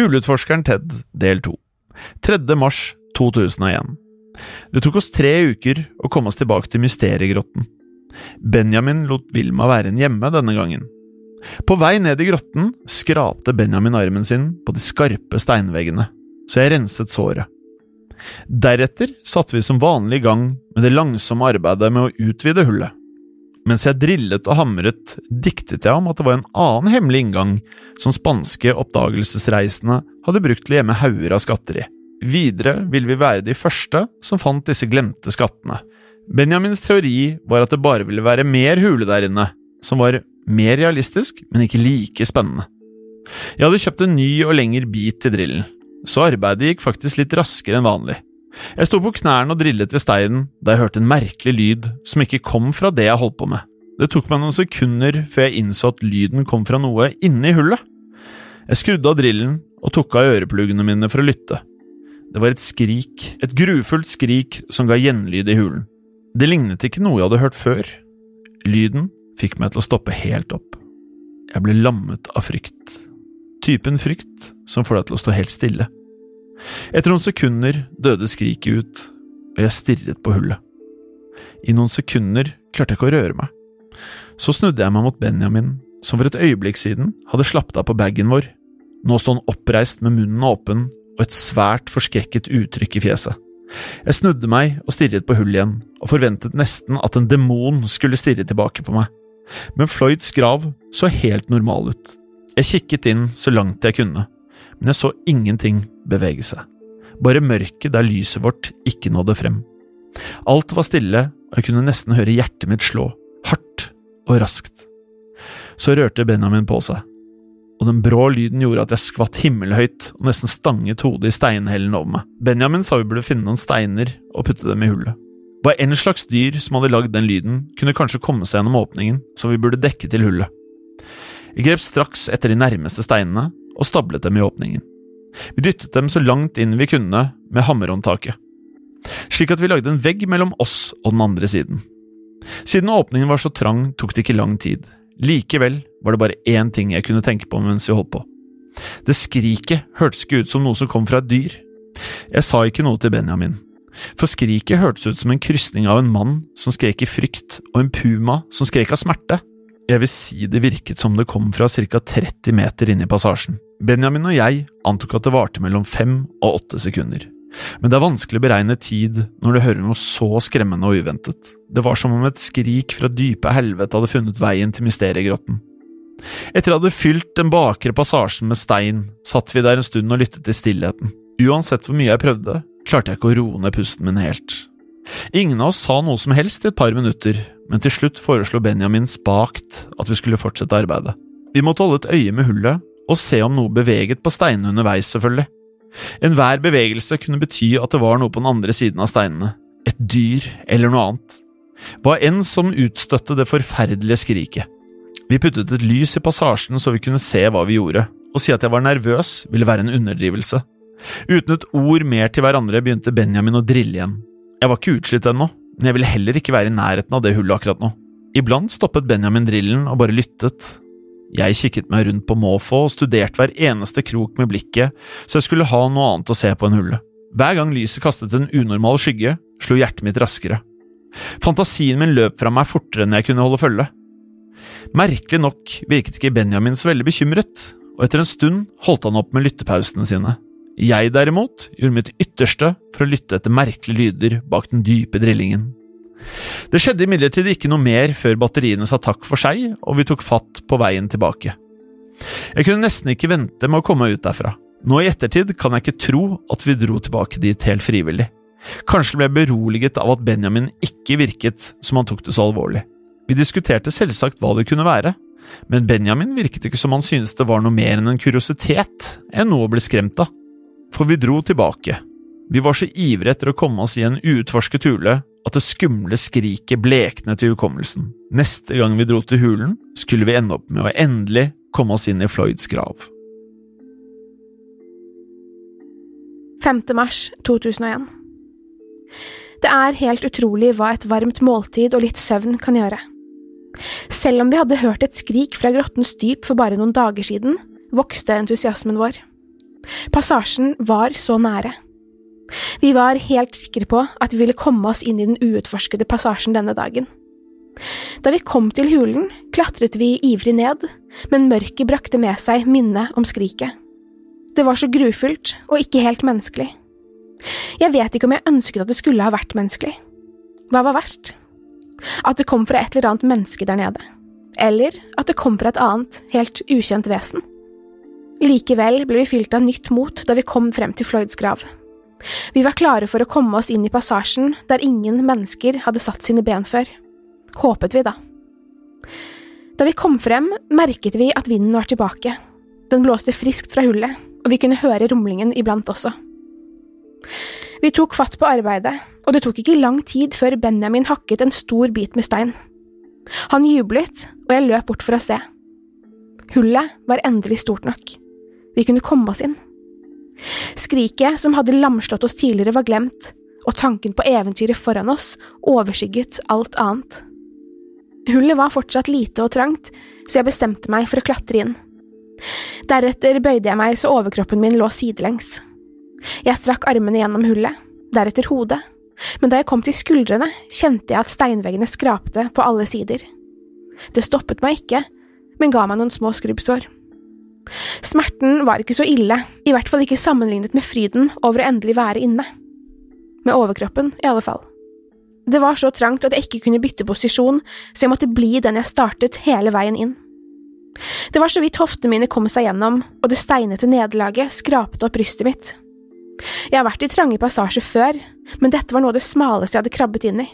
Huleutforskeren Ted, del 2. 3. mars 2001. Det tok oss tre uker å komme oss tilbake til mysteriegrotten. Benjamin lot Vilma være igjen hjemme denne gangen. På vei ned i grotten skrapte Benjamin armen sin på de skarpe steinveggene, så jeg renset såret. Deretter satte vi som vanlig i gang med det langsomme arbeidet med å utvide hullet. Mens jeg drillet og hamret, diktet jeg om at det var en annen hemmelig inngang som spanske oppdagelsesreisende hadde brukt til å gjemme hauger av skatter i. Videre ville vi være de første som fant disse glemte skattene. Benjamins teori var at det bare ville være mer hule der inne, som var mer realistisk, men ikke like spennende. Jeg hadde kjøpt en ny og lengre bit til drillen, så arbeidet gikk faktisk litt raskere enn vanlig. Jeg sto på knærne og drillet i steinen da jeg hørte en merkelig lyd som ikke kom fra det jeg holdt på med. Det tok meg noen sekunder før jeg innså at lyden kom fra noe inni hullet. Jeg skrudde av drillen og tok av ørepluggene mine for å lytte. Det var et skrik, et grufullt skrik som ga gjenlyd i hulen. Det lignet ikke noe jeg hadde hørt før. Lyden fikk meg til å stoppe helt opp. Jeg ble lammet av frykt. Typen frykt som får deg til å stå helt stille. Etter noen sekunder døde skriket ut, og jeg stirret på hullet. I noen sekunder klarte jeg ikke å røre meg. Så snudde jeg meg mot Benjamin, som for et øyeblikk siden hadde slappet av på bagen vår. Nå sto han oppreist med munnen åpen og et svært forskrekket uttrykk i fjeset. Jeg snudde meg og stirret på hullet igjen, og forventet nesten at en demon skulle stirre tilbake på meg. Men Floyds grav så helt normal ut. Jeg kikket inn så langt jeg kunne, men jeg så ingenting bevege seg. Bare mørket der lyset vårt ikke nådde frem. Alt var stille, og jeg kunne nesten høre hjertet mitt slå, hardt og raskt. Så rørte Benjamin på seg, og den brå lyden gjorde at jeg skvatt himmelhøyt og nesten stanget hodet i steinhellen over meg. Benjamin sa vi burde finne noen steiner og putte dem i hullet. Hva enn slags dyr som hadde lagd den lyden, kunne kanskje komme seg gjennom åpningen, så vi burde dekke til hullet. Jeg grep straks etter de nærmeste steinene og stablet dem i åpningen. Vi dyttet dem så langt inn vi kunne med hammerhåndtaket, slik at vi lagde en vegg mellom oss og den andre siden. Siden åpningen var så trang, tok det ikke lang tid. Likevel var det bare én ting jeg kunne tenke på mens vi holdt på. Det skriket hørtes ikke ut som noe som kom fra et dyr. Jeg sa ikke noe til Benjamin, for skriket hørtes ut som en krysning av en mann som skrek i frykt, og en puma som skrek av smerte. Jeg vil si det virket som det kom fra ca 30 meter inn i passasjen. Benjamin og jeg antok at det varte mellom fem og åtte sekunder. Men det er vanskelig å beregne tid når du hører noe så skremmende og uventet. Det var som om et skrik fra dype helvete hadde funnet veien til mysteriegrotten. Etter at jeg hadde fylt den bakre passasjen med stein, satt vi der en stund og lyttet til stillheten. Uansett hvor mye jeg prøvde, klarte jeg ikke å roe ned pusten min helt. Ingen av oss sa noe som helst i et par minutter, men til slutt foreslo Benjamin spakt at vi skulle fortsette arbeidet. Vi måtte holde et øye med hullet og se om noe beveget på steinene underveis, selvfølgelig. Enhver bevegelse kunne bety at det var noe på den andre siden av steinene, et dyr eller noe annet. Hva enn som utstøtte det forferdelige skriket. Vi puttet et lys i passasjen så vi kunne se hva vi gjorde. Å si at jeg var nervøs, ville være en underdrivelse. Uten et ord mer til hverandre begynte Benjamin å drille igjen. Jeg var ikke utslitt ennå, men jeg ville heller ikke være i nærheten av det hullet akkurat nå. Iblant stoppet Benjamin drillen og bare lyttet. Jeg kikket meg rundt på måfå og studerte hver eneste krok med blikket, så jeg skulle ha noe annet å se på enn hullet. Hver gang lyset kastet en unormal skygge, slo hjertet mitt raskere. Fantasien min løp fra meg fortere enn jeg kunne holde følge. Merkelig nok virket ikke Benjamin så veldig bekymret, og etter en stund holdt han opp med lyttepausene sine. Jeg derimot gjorde mitt ytterste for å lytte etter merkelige lyder bak den dype drillingen. Det skjedde imidlertid ikke noe mer før batteriene sa takk for seg, og vi tok fatt på veien tilbake. Jeg kunne nesten ikke vente med å komme ut derfra. Nå i ettertid kan jeg ikke tro at vi dro tilbake dit helt frivillig. Kanskje ble jeg beroliget av at Benjamin ikke virket som han tok det så alvorlig. Vi diskuterte selvsagt hva det kunne være, men Benjamin virket ikke som han syntes det var noe mer enn en kuriositet enn noe å bli skremt av. For vi dro tilbake. Vi var så ivrige etter å komme oss i en uutforsket hule at det skumle skriket bleknet i hukommelsen. Neste gang vi dro til hulen, skulle vi ende opp med å endelig komme oss inn i Floyds grav. 5. mars 2001 Det er helt utrolig hva et varmt måltid og litt søvn kan gjøre. Selv om vi hadde hørt et skrik fra grottens dyp for bare noen dager siden, vokste entusiasmen vår. Passasjen var så nære. Vi var helt sikre på at vi ville komme oss inn i den uutforskede passasjen denne dagen. Da vi kom til hulen, klatret vi ivrig ned, men mørket brakte med seg minnet om skriket. Det var så grufullt og ikke helt menneskelig. Jeg vet ikke om jeg ønsket at det skulle ha vært menneskelig. Hva var verst? At det kom fra et eller annet menneske der nede, eller at det kom fra et annet, helt ukjent vesen? Likevel ble vi fylt av nytt mot da vi kom frem til Floyds grav. Vi var klare for å komme oss inn i passasjen der ingen mennesker hadde satt sine ben før. Håpet vi, da. Da vi kom frem, merket vi at vinden var tilbake. Den blåste friskt fra hullet, og vi kunne høre rumlingen iblant også. Vi tok fatt på arbeidet, og det tok ikke lang tid før Benjamin hakket en stor bit med stein. Han jublet, og jeg løp bort for å se. Hullet var endelig stort nok. Vi kunne komme oss inn. Skriket som hadde lamslått oss tidligere, var glemt, og tanken på eventyret foran oss overskygget alt annet. Hullet var fortsatt lite og trangt, så jeg bestemte meg for å klatre inn. Deretter bøyde jeg meg så overkroppen min lå sidelengs. Jeg strakk armene gjennom hullet, deretter hodet, men da jeg kom til skuldrene, kjente jeg at steinveggene skrapte på alle sider. Det stoppet meg ikke, men ga meg noen små skrubbsår. Smerten var ikke så ille, i hvert fall ikke sammenlignet med fryden over å endelig være inne. Med overkroppen, i alle fall. Det var så trangt at jeg ikke kunne bytte posisjon, så jeg måtte bli den jeg startet hele veien inn. Det var så vidt hoftene mine kom seg gjennom, og det steinete nederlaget skrapte opp brystet mitt. Jeg har vært i trange passasjer før, men dette var noe av det smaleste jeg hadde krabbet inn i.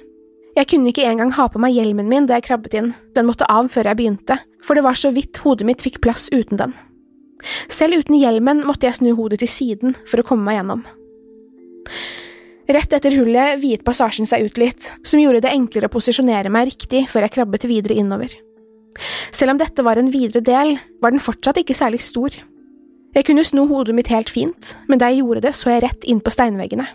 Jeg kunne ikke engang ha på meg hjelmen min da jeg krabbet inn, den måtte av før jeg begynte, for det var så vidt hodet mitt fikk plass uten den. Selv uten hjelmen måtte jeg snu hodet til siden for å komme meg gjennom. Rett etter hullet viet passasjen seg ut litt, som gjorde det enklere å posisjonere meg riktig før jeg krabbet videre innover. Selv om dette var en videre del, var den fortsatt ikke særlig stor. Jeg kunne sno hodet mitt helt fint, men da jeg gjorde det, så jeg rett inn på steinveggene.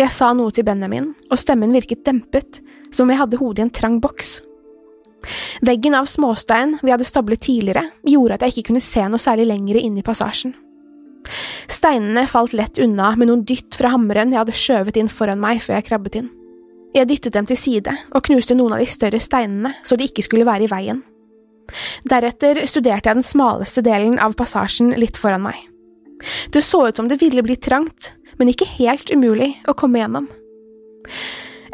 Jeg sa noe til Benjamin, og stemmen virket dempet, som om jeg hadde hodet i en trang boks. Veggen av småstein vi hadde stablet tidligere, gjorde at jeg ikke kunne se noe særlig lenger inn i passasjen. Steinene falt lett unna med noen dytt fra hammeren jeg hadde skjøvet inn foran meg før jeg krabbet inn. Jeg dyttet dem til side og knuste noen av de større steinene så de ikke skulle være i veien. Deretter studerte jeg den smaleste delen av passasjen litt foran meg. Det så ut som det ville bli trangt, men ikke helt umulig å komme gjennom.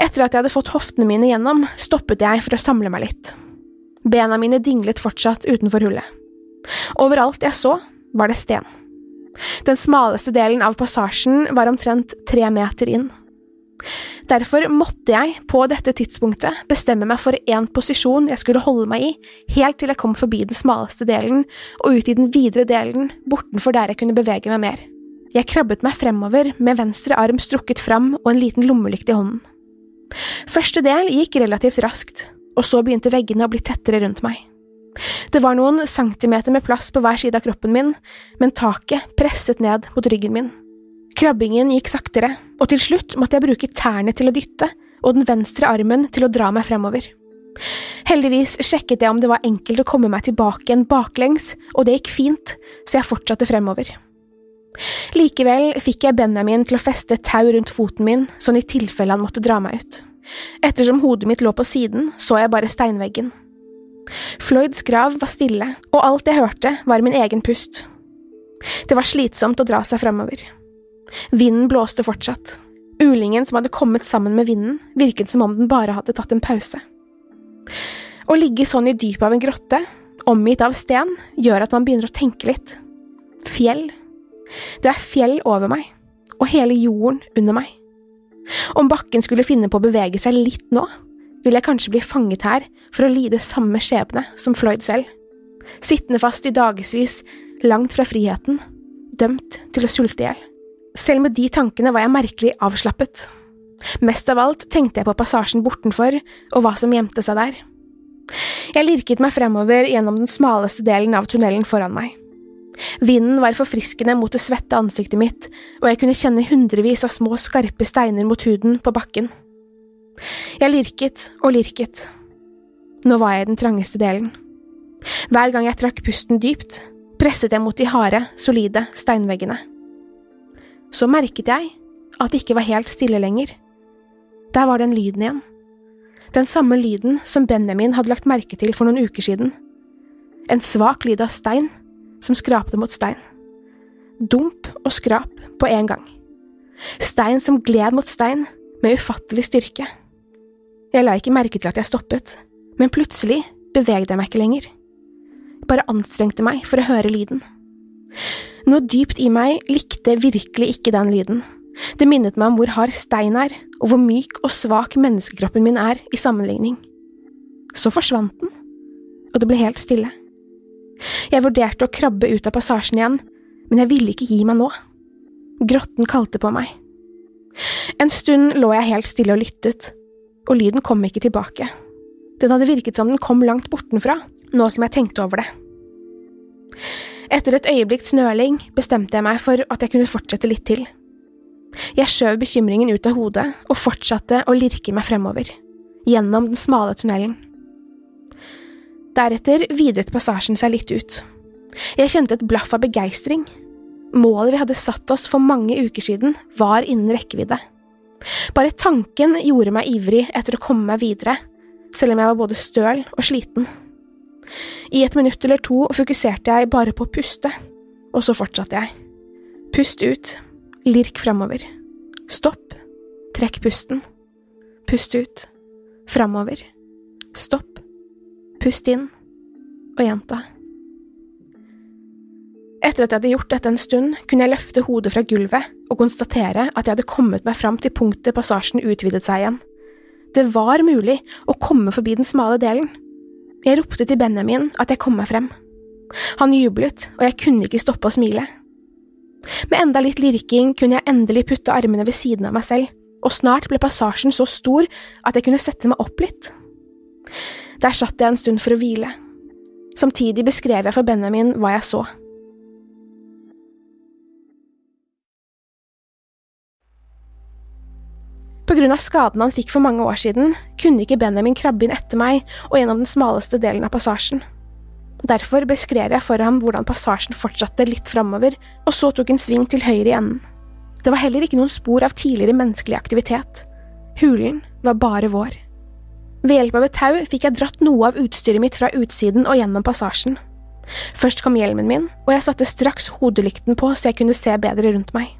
Etter at jeg hadde fått hoftene mine gjennom, stoppet jeg for å samle meg litt. Bena mine dinglet fortsatt utenfor hullet. Overalt jeg så, var det sten. Den smaleste delen av passasjen var omtrent tre meter inn. Derfor måtte jeg på dette tidspunktet bestemme meg for én posisjon jeg skulle holde meg i, helt til jeg kom forbi den smaleste delen og ut i den videre delen, bortenfor der jeg kunne bevege meg mer. Jeg krabbet meg fremover med venstre arm strukket fram og en liten lommelykt i hånden. Første del gikk relativt raskt, og så begynte veggene å bli tettere rundt meg. Det var noen centimeter med plass på hver side av kroppen min, men taket presset ned mot ryggen min. Krabbingen gikk saktere, og til slutt måtte jeg bruke tærne til å dytte og den venstre armen til å dra meg fremover. Heldigvis sjekket jeg om det var enkelt å komme meg tilbake igjen baklengs, og det gikk fint, så jeg fortsatte fremover. Likevel fikk jeg Benjamin til å feste tau rundt foten min, sånn i tilfelle han måtte dra meg ut. Ettersom hodet mitt lå på siden, så jeg bare steinveggen. Floyds grav var stille, og alt jeg hørte, var min egen pust. Det var slitsomt å dra seg fremover. Vinden blåste fortsatt. Ulingen som hadde kommet sammen med vinden, virket som om den bare hadde tatt en pause. Å ligge sånn i dypet av en grotte, omgitt av sten, gjør at man begynner å tenke litt. Fjell. Det er fjell over meg, og hele jorden under meg. Om bakken skulle finne på å bevege seg litt nå, vil jeg kanskje bli fanget her for å lide samme skjebne som Floyd selv, sittende fast i dagevis langt fra friheten, dømt til å sulte i hjel. Selv med de tankene var jeg merkelig avslappet. Mest av alt tenkte jeg på passasjen bortenfor og hva som gjemte seg der. Jeg lirket meg fremover gjennom den smaleste delen av tunnelen foran meg. Vinden var forfriskende mot det svette ansiktet mitt, og jeg kunne kjenne hundrevis av små, skarpe steiner mot huden på bakken. Jeg lirket og lirket. Nå var jeg i den trangeste delen. Hver gang jeg trakk pusten dypt, presset jeg mot de harde, solide steinveggene. Så merket jeg at det ikke var helt stille lenger. Der var den lyden igjen. Den samme lyden som Benjamin hadde lagt merke til for noen uker siden. En svak lyd av stein som skrapte mot stein. Dump og skrap på en gang. Stein som gled mot stein med ufattelig styrke. Jeg la ikke merke til at jeg stoppet, men plutselig bevegde jeg meg ikke lenger. Jeg bare anstrengte meg for å høre lyden. Noe dypt i meg likte virkelig ikke den lyden. Det minnet meg om hvor hard stein er, og hvor myk og svak menneskekroppen min er i sammenligning. Så forsvant den, og det ble helt stille. Jeg vurderte å krabbe ut av passasjen igjen, men jeg ville ikke gi meg nå. Grotten kalte på meg. En stund lå jeg helt stille og lyttet, og lyden kom ikke tilbake. Den hadde virket som den kom langt bortenfra, nå som jeg tenkte over det. Etter et øyeblikks nøling bestemte jeg meg for at jeg kunne fortsette litt til. Jeg skjøv bekymringen ut av hodet og fortsatte å lirke meg fremover, gjennom den smale tunnelen. Deretter vidret passasjen seg litt ut. Jeg kjente et blaff av begeistring. Målet vi hadde satt oss for mange uker siden, var innen rekkevidde. Bare tanken gjorde meg ivrig etter å komme meg videre, selv om jeg var både støl og sliten. I et minutt eller to fokuserte jeg bare på å puste, og så fortsatte jeg. Pust ut, lirk framover. Stopp, trekk pusten. Pust ut, framover. Stopp, pust inn, og gjenta. Etter at jeg hadde gjort dette en stund, kunne jeg løfte hodet fra gulvet og konstatere at jeg hadde kommet meg fram til punktet passasjen utvidet seg igjen. Det var mulig å komme forbi den smale delen. Jeg ropte til Benjamin at jeg kom meg frem. Han jublet, og jeg kunne ikke stoppe å smile. Med enda litt lirking kunne jeg endelig putte armene ved siden av meg selv, og snart ble passasjen så stor at jeg kunne sette meg opp litt. Der satt jeg en stund for å hvile. Samtidig beskrev jeg for Benjamin hva jeg så. På grunn av skaden han fikk for mange år siden, kunne ikke Benjamin krabbe inn etter meg og gjennom den smaleste delen av passasjen. Derfor beskrev jeg for ham hvordan passasjen fortsatte litt framover, og så tok en sving til høyre i enden. Det var heller ikke noen spor av tidligere menneskelig aktivitet. Hulen var bare vår. Ved hjelp av et tau fikk jeg dratt noe av utstyret mitt fra utsiden og gjennom passasjen. Først kom hjelmen min, og jeg satte straks hodelykten på så jeg kunne se bedre rundt meg.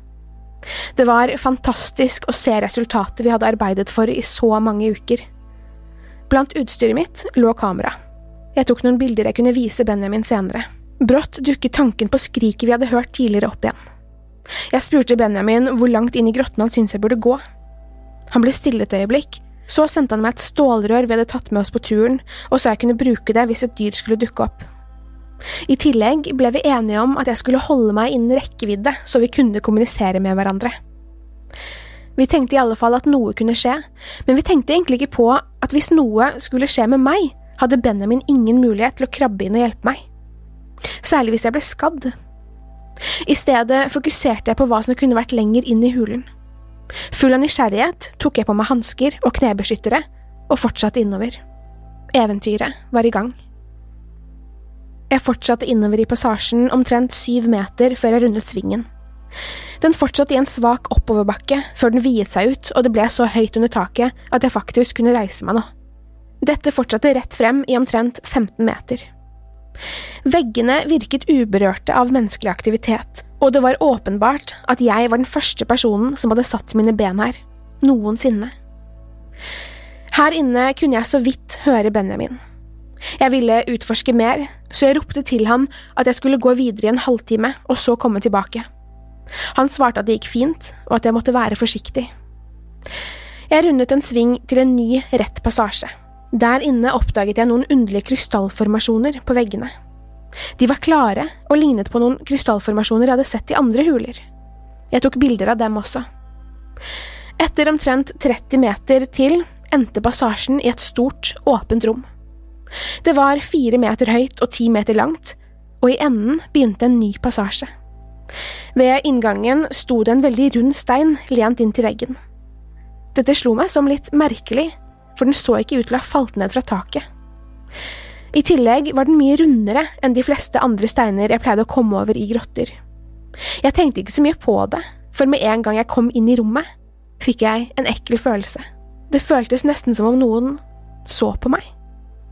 Det var fantastisk å se resultatet vi hadde arbeidet for i så mange uker. Blant utstyret mitt lå kamera. Jeg tok noen bilder jeg kunne vise Benjamin senere. Brått dukket tanken på skriket vi hadde hørt tidligere opp igjen. Jeg spurte Benjamin hvor langt inn i grotten han syntes jeg burde gå. Han ble stille et øyeblikk, så sendte han meg et stålrør vi hadde tatt med oss på turen, og så jeg kunne bruke det hvis et dyr skulle dukke opp. I tillegg ble vi enige om at jeg skulle holde meg innen rekkevidde så vi kunne kommunisere med hverandre. Vi tenkte i alle fall at noe kunne skje, men vi tenkte egentlig ikke på at hvis noe skulle skje med meg, hadde Benjamin ingen mulighet til å krabbe inn og hjelpe meg. Særlig hvis jeg ble skadd. I stedet fokuserte jeg på hva som kunne vært lenger inn i hulen. Full av nysgjerrighet tok jeg på meg hansker og knebeskyttere og fortsatte innover. Eventyret var i gang. Jeg fortsatte innover i passasjen omtrent syv meter før jeg rundet svingen. Den fortsatte i en svak oppoverbakke før den viet seg ut og det ble så høyt under taket at jeg faktisk kunne reise meg nå. Dette fortsatte rett frem i omtrent 15 meter. Veggene virket uberørte av menneskelig aktivitet, og det var åpenbart at jeg var den første personen som hadde satt mine ben her, noensinne. Her inne kunne jeg så vidt høre Benjamin. Jeg ville utforske mer, så jeg ropte til ham at jeg skulle gå videre i en halvtime og så komme tilbake. Han svarte at det gikk fint, og at jeg måtte være forsiktig. Jeg rundet en sving til en ny, rett passasje. Der inne oppdaget jeg noen underlige krystallformasjoner på veggene. De var klare og lignet på noen krystallformasjoner jeg hadde sett i andre huler. Jeg tok bilder av dem også. Etter omtrent 30 meter til endte passasjen i et stort, åpent rom. Det var fire meter høyt og ti meter langt, og i enden begynte en ny passasje. Ved inngangen sto det en veldig rund stein lent inn til veggen. Dette slo meg som litt merkelig, for den så ikke ut til å ha falt ned fra taket. I tillegg var den mye rundere enn de fleste andre steiner jeg pleide å komme over i grotter. Jeg tenkte ikke så mye på det, for med en gang jeg kom inn i rommet, fikk jeg en ekkel følelse. Det føltes nesten som om noen så på meg.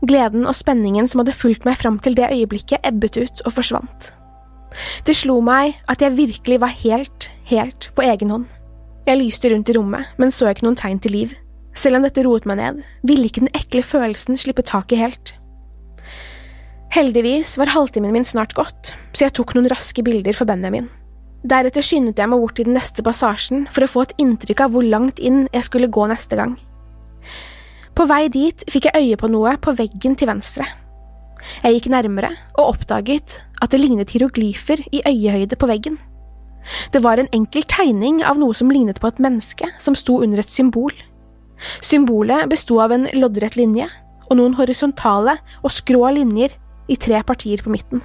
Gleden og spenningen som hadde fulgt meg fram til det øyeblikket, ebbet ut og forsvant. Det slo meg at jeg virkelig var helt, helt på egen hånd. Jeg lyste rundt i rommet, men så ikke noen tegn til liv. Selv om dette roet meg ned, ville ikke den ekle følelsen slippe taket helt. Heldigvis var halvtimen min snart gått, så jeg tok noen raske bilder for Benjamin. Deretter skyndet jeg meg bort til den neste passasjen for å få et inntrykk av hvor langt inn jeg skulle gå neste gang. På vei dit fikk jeg øye på noe på veggen til venstre. Jeg gikk nærmere og oppdaget at det lignet hieroglyfer i øyehøyde på veggen. Det var en enkel tegning av noe som lignet på et menneske som sto under et symbol. Symbolet besto av en loddrett linje og noen horisontale og skrå linjer i tre partier på midten.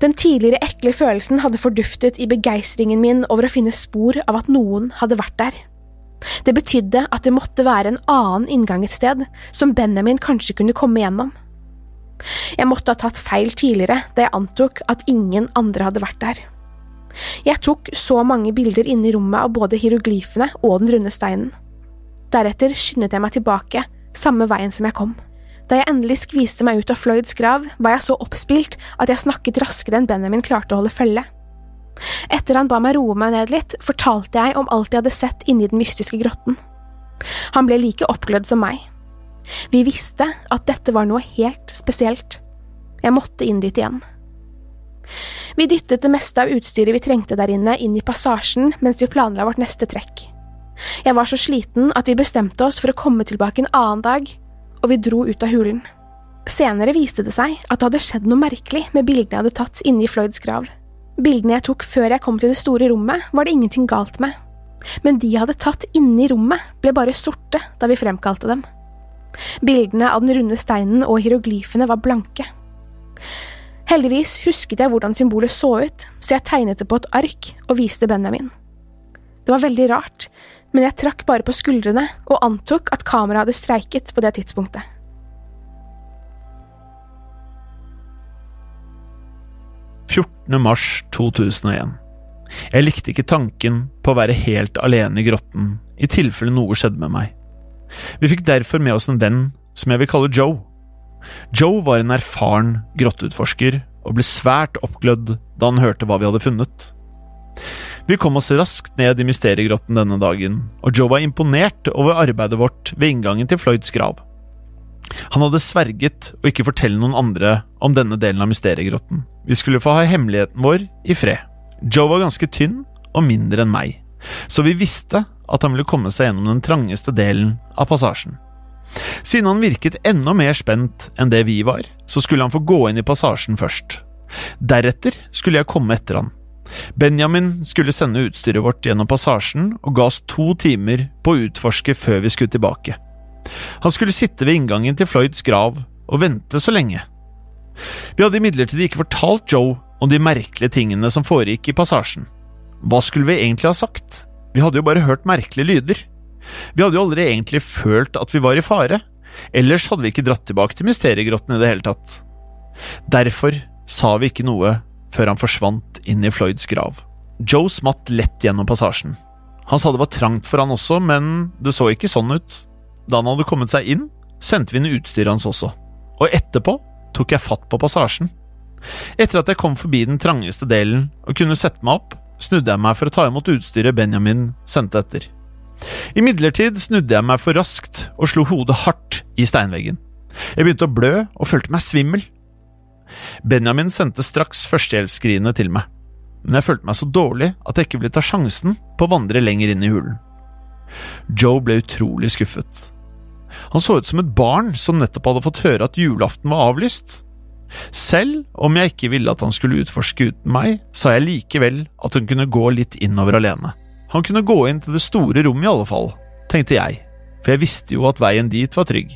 Den tidligere ekle følelsen hadde forduftet i begeistringen min over å finne spor av at noen hadde vært der. Det betydde at det måtte være en annen inngang et sted, som Benjamin kanskje kunne komme gjennom. Jeg måtte ha tatt feil tidligere da jeg antok at ingen andre hadde vært der. Jeg tok så mange bilder inne i rommet av både hieroglyfene og den runde steinen. Deretter skyndet jeg meg tilbake, samme veien som jeg kom. Da jeg endelig skviste meg ut av Floyds grav, var jeg så oppspilt at jeg snakket raskere enn Benjamin klarte å holde følge. Etter han ba meg roe meg ned litt, fortalte jeg om alt jeg hadde sett inni den mystiske grotten. Han ble like oppglødd som meg. Vi visste at dette var noe helt spesielt. Jeg måtte inn dit igjen. Vi dyttet det meste av utstyret vi trengte der inne, inn i passasjen mens vi planla vårt neste trekk. Jeg var så sliten at vi bestemte oss for å komme tilbake en annen dag og vi dro ut av hulen. Senere viste det seg at det hadde skjedd noe merkelig med bildene jeg hadde tatt inne i Floyds grav. Bildene jeg tok før jeg kom til det store rommet, var det ingenting galt med, men de jeg hadde tatt inne i rommet, ble bare sorte da vi fremkalte dem. Bildene av den runde steinen og hieroglyfene var blanke. Heldigvis husket jeg hvordan symbolet så ut, så jeg tegnet det på et ark og viste Benjamin. Det var veldig rart, men jeg trakk bare på skuldrene og antok at kameraet hadde streiket på det tidspunktet. mars 2001. Jeg likte ikke tanken på å være helt alene i grotten i tilfelle noe skjedde med meg. Vi fikk derfor med oss en venn som jeg vil kalle Joe. Joe var en erfaren grotteutforsker og ble svært oppglødd da han hørte hva vi hadde funnet. Vi kom oss raskt ned i mysteriegrotten denne dagen, og Joe var imponert over arbeidet vårt ved inngangen til Floyds grav. Han hadde sverget å ikke fortelle noen andre om denne delen av mysteriegrotten. Vi skulle få ha hemmeligheten vår i fred. Joe var ganske tynn og mindre enn meg, så vi visste at han ville komme seg gjennom den trangeste delen av passasjen. Siden han virket enda mer spent enn det vi var, så skulle han få gå inn i passasjen først. Deretter skulle jeg komme etter han. Benjamin skulle sende utstyret vårt gjennom passasjen og ga oss to timer på å utforske før vi skulle tilbake. Han skulle sitte ved inngangen til Floyds grav og vente så lenge. Vi hadde imidlertid ikke fortalt Joe om de merkelige tingene som foregikk i passasjen. Hva skulle vi egentlig ha sagt? Vi hadde jo bare hørt merkelige lyder. Vi hadde jo aldri egentlig følt at vi var i fare, ellers hadde vi ikke dratt tilbake til mysteriegrotten i det hele tatt. Derfor sa vi ikke noe før han forsvant inn i Floyds grav. Joe smatt lett gjennom passasjen. Han sa det var trangt for han også, men det så ikke sånn ut. Da han hadde kommet seg inn, sendte vi inn utstyret hans også, og etterpå tok jeg fatt på passasjen. Etter at jeg kom forbi den trangeste delen og kunne sette meg opp, snudde jeg meg for å ta imot utstyret Benjamin sendte etter. Imidlertid snudde jeg meg for raskt og slo hodet hardt i steinveggen. Jeg begynte å blø og følte meg svimmel. Benjamin sendte straks førstehjelpsskrinet til meg, men jeg følte meg så dårlig at jeg ikke ville ta sjansen på å vandre lenger inn i hulen. Joe ble utrolig skuffet. Han så ut som et barn som nettopp hadde fått høre at julaften var avlyst. Selv om jeg ikke ville at han skulle utforske uten meg, sa jeg likevel at hun kunne gå litt innover alene. Han kunne gå inn til det store rommet i alle fall, tenkte jeg, for jeg visste jo at veien dit var trygg.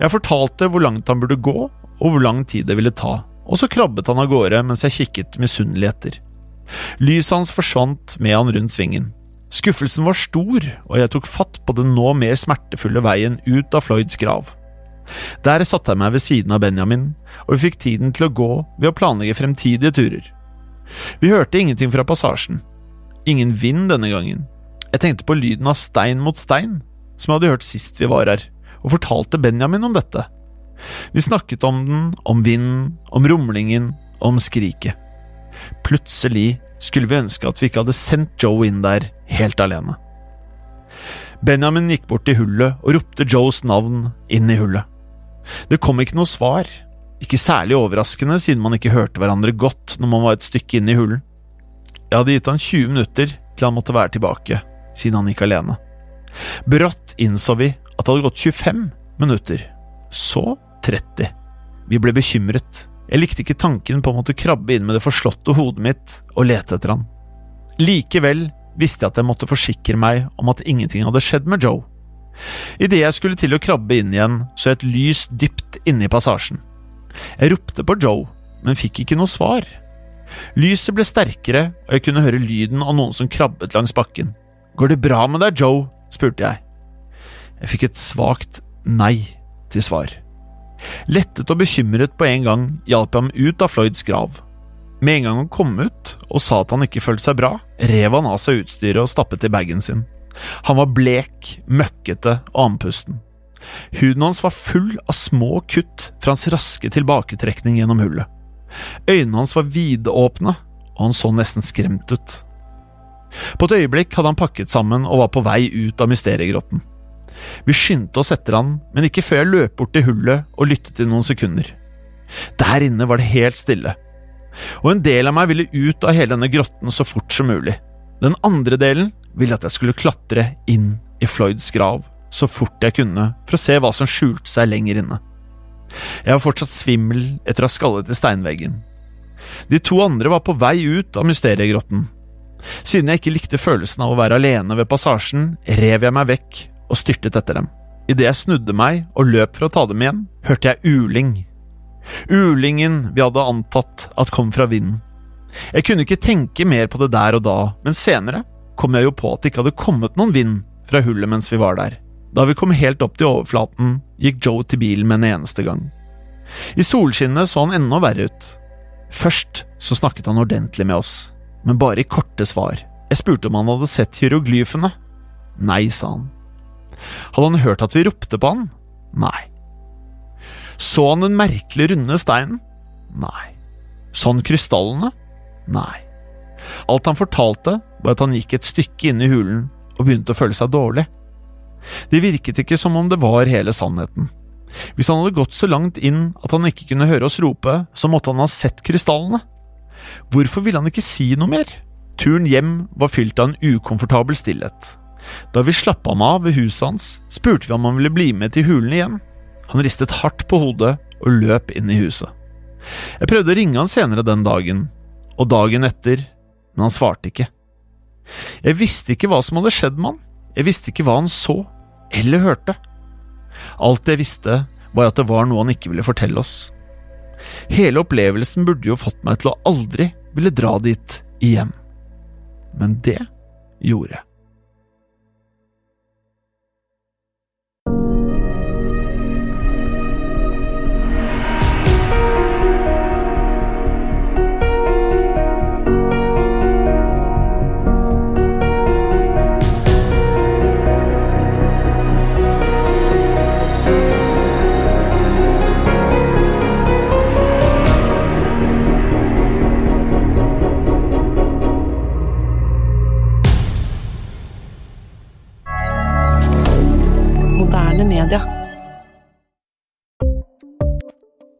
Jeg fortalte hvor langt han burde gå, og hvor lang tid det ville ta, og så krabbet han av gårde mens jeg kikket misunnelig etter. Lyset hans forsvant med han rundt svingen. Skuffelsen var stor, og jeg tok fatt på den nå mer smertefulle veien ut av Floyds grav. Der satte jeg meg ved siden av Benjamin, og vi fikk tiden til å gå ved å planlegge fremtidige turer. Vi hørte ingenting fra passasjen. Ingen vind denne gangen. Jeg tenkte på lyden av stein mot stein, som jeg hadde hørt sist vi var her og fortalte Benjamin om dette. Vi snakket om den, om vinden, om rumlingen om skriket. Plutselig skulle vi ønske at vi ikke hadde sendt Joe inn der helt alene. Benjamin gikk bort til hullet og ropte Joes navn inn i hullet. Det kom ikke noe svar, ikke særlig overraskende siden man ikke hørte hverandre godt når man var et stykke inne i hullen. Jeg hadde gitt han 20 minutter til han måtte være tilbake, siden han gikk alene. Brått innså vi at det hadde gått 25 minutter. Så 30. Vi ble bekymret. Jeg likte ikke tanken på å måtte krabbe inn med det forslåtte hodet mitt og lete etter han. Likevel visste jeg at jeg måtte forsikre meg om at ingenting hadde skjedd med Joe. Idet jeg skulle til å krabbe inn igjen, så jeg et lys dypt inne i passasjen. Jeg ropte på Joe, men fikk ikke noe svar. Lyset ble sterkere, og jeg kunne høre lyden av noen som krabbet langs bakken. Går det bra med deg, Joe? spurte jeg. Jeg fikk et svakt nei til svar. Lettet og bekymret på en gang hjalp jeg ham ut av Floyds grav. Med en gang han kom ut og sa at han ikke følte seg bra, rev han av seg utstyret og stappet i bagen sin. Han var blek, møkkete og andpusten. Huden hans var full av små kutt fra hans raske tilbaketrekning gjennom hullet. Øynene hans var vidåpne, og han så nesten skremt ut. På et øyeblikk hadde han pakket sammen og var på vei ut av mysteriegrotten. Vi skyndte oss etter han, men ikke før jeg løp bort til hullet og lyttet i noen sekunder. Der inne var det helt stille, og en del av meg ville ut av hele denne grotten så fort som mulig. Den andre delen ville at jeg skulle klatre inn i Floyds grav så fort jeg kunne for å se hva som skjulte seg lenger inne. Jeg var fortsatt svimmel etter å ha skallet i steinveggen. De to andre var på vei ut av mysteriegrotten. Siden jeg ikke likte følelsen av å være alene ved passasjen, rev jeg meg vekk og styrtet etter dem. Idet jeg snudde meg og løp for å ta dem igjen, hørte jeg uling. Ulingen vi hadde antatt at kom fra vinden. Jeg kunne ikke tenke mer på det der og da, men senere kom jeg jo på at det ikke hadde kommet noen vind fra hullet mens vi var der. Da vi kom helt opp til overflaten, gikk Joe til bilen med en eneste gang. I solskinnet så han enda verre ut. Først så snakket han ordentlig med oss, men bare i korte svar. Jeg spurte om han hadde sett hieroglyfene. Nei, sa han. Hadde han hørt at vi ropte på han? Nei. Så han den merkelig runde steinen? Nei. Så han krystallene? Nei. Alt han fortalte, var at han gikk et stykke inn i hulen og begynte å føle seg dårlig. Det virket ikke som om det var hele sannheten. Hvis han hadde gått så langt inn at han ikke kunne høre oss rope, så måtte han ha sett krystallene. Hvorfor ville han ikke si noe mer? Turen hjem var fylt av en ukomfortabel stillhet. Da vi slapp ham av ved huset hans, spurte vi om han ville bli med til hulen igjen. Han ristet hardt på hodet og løp inn i huset. Jeg prøvde å ringe han senere den dagen, og dagen etter, men han svarte ikke. Jeg visste ikke hva som hadde skjedd med han, jeg visste ikke hva han så eller hørte. Alt jeg visste, var at det var noe han ikke ville fortelle oss. Hele opplevelsen burde jo fått meg til å aldri ville dra dit igjen. Men det gjorde jeg.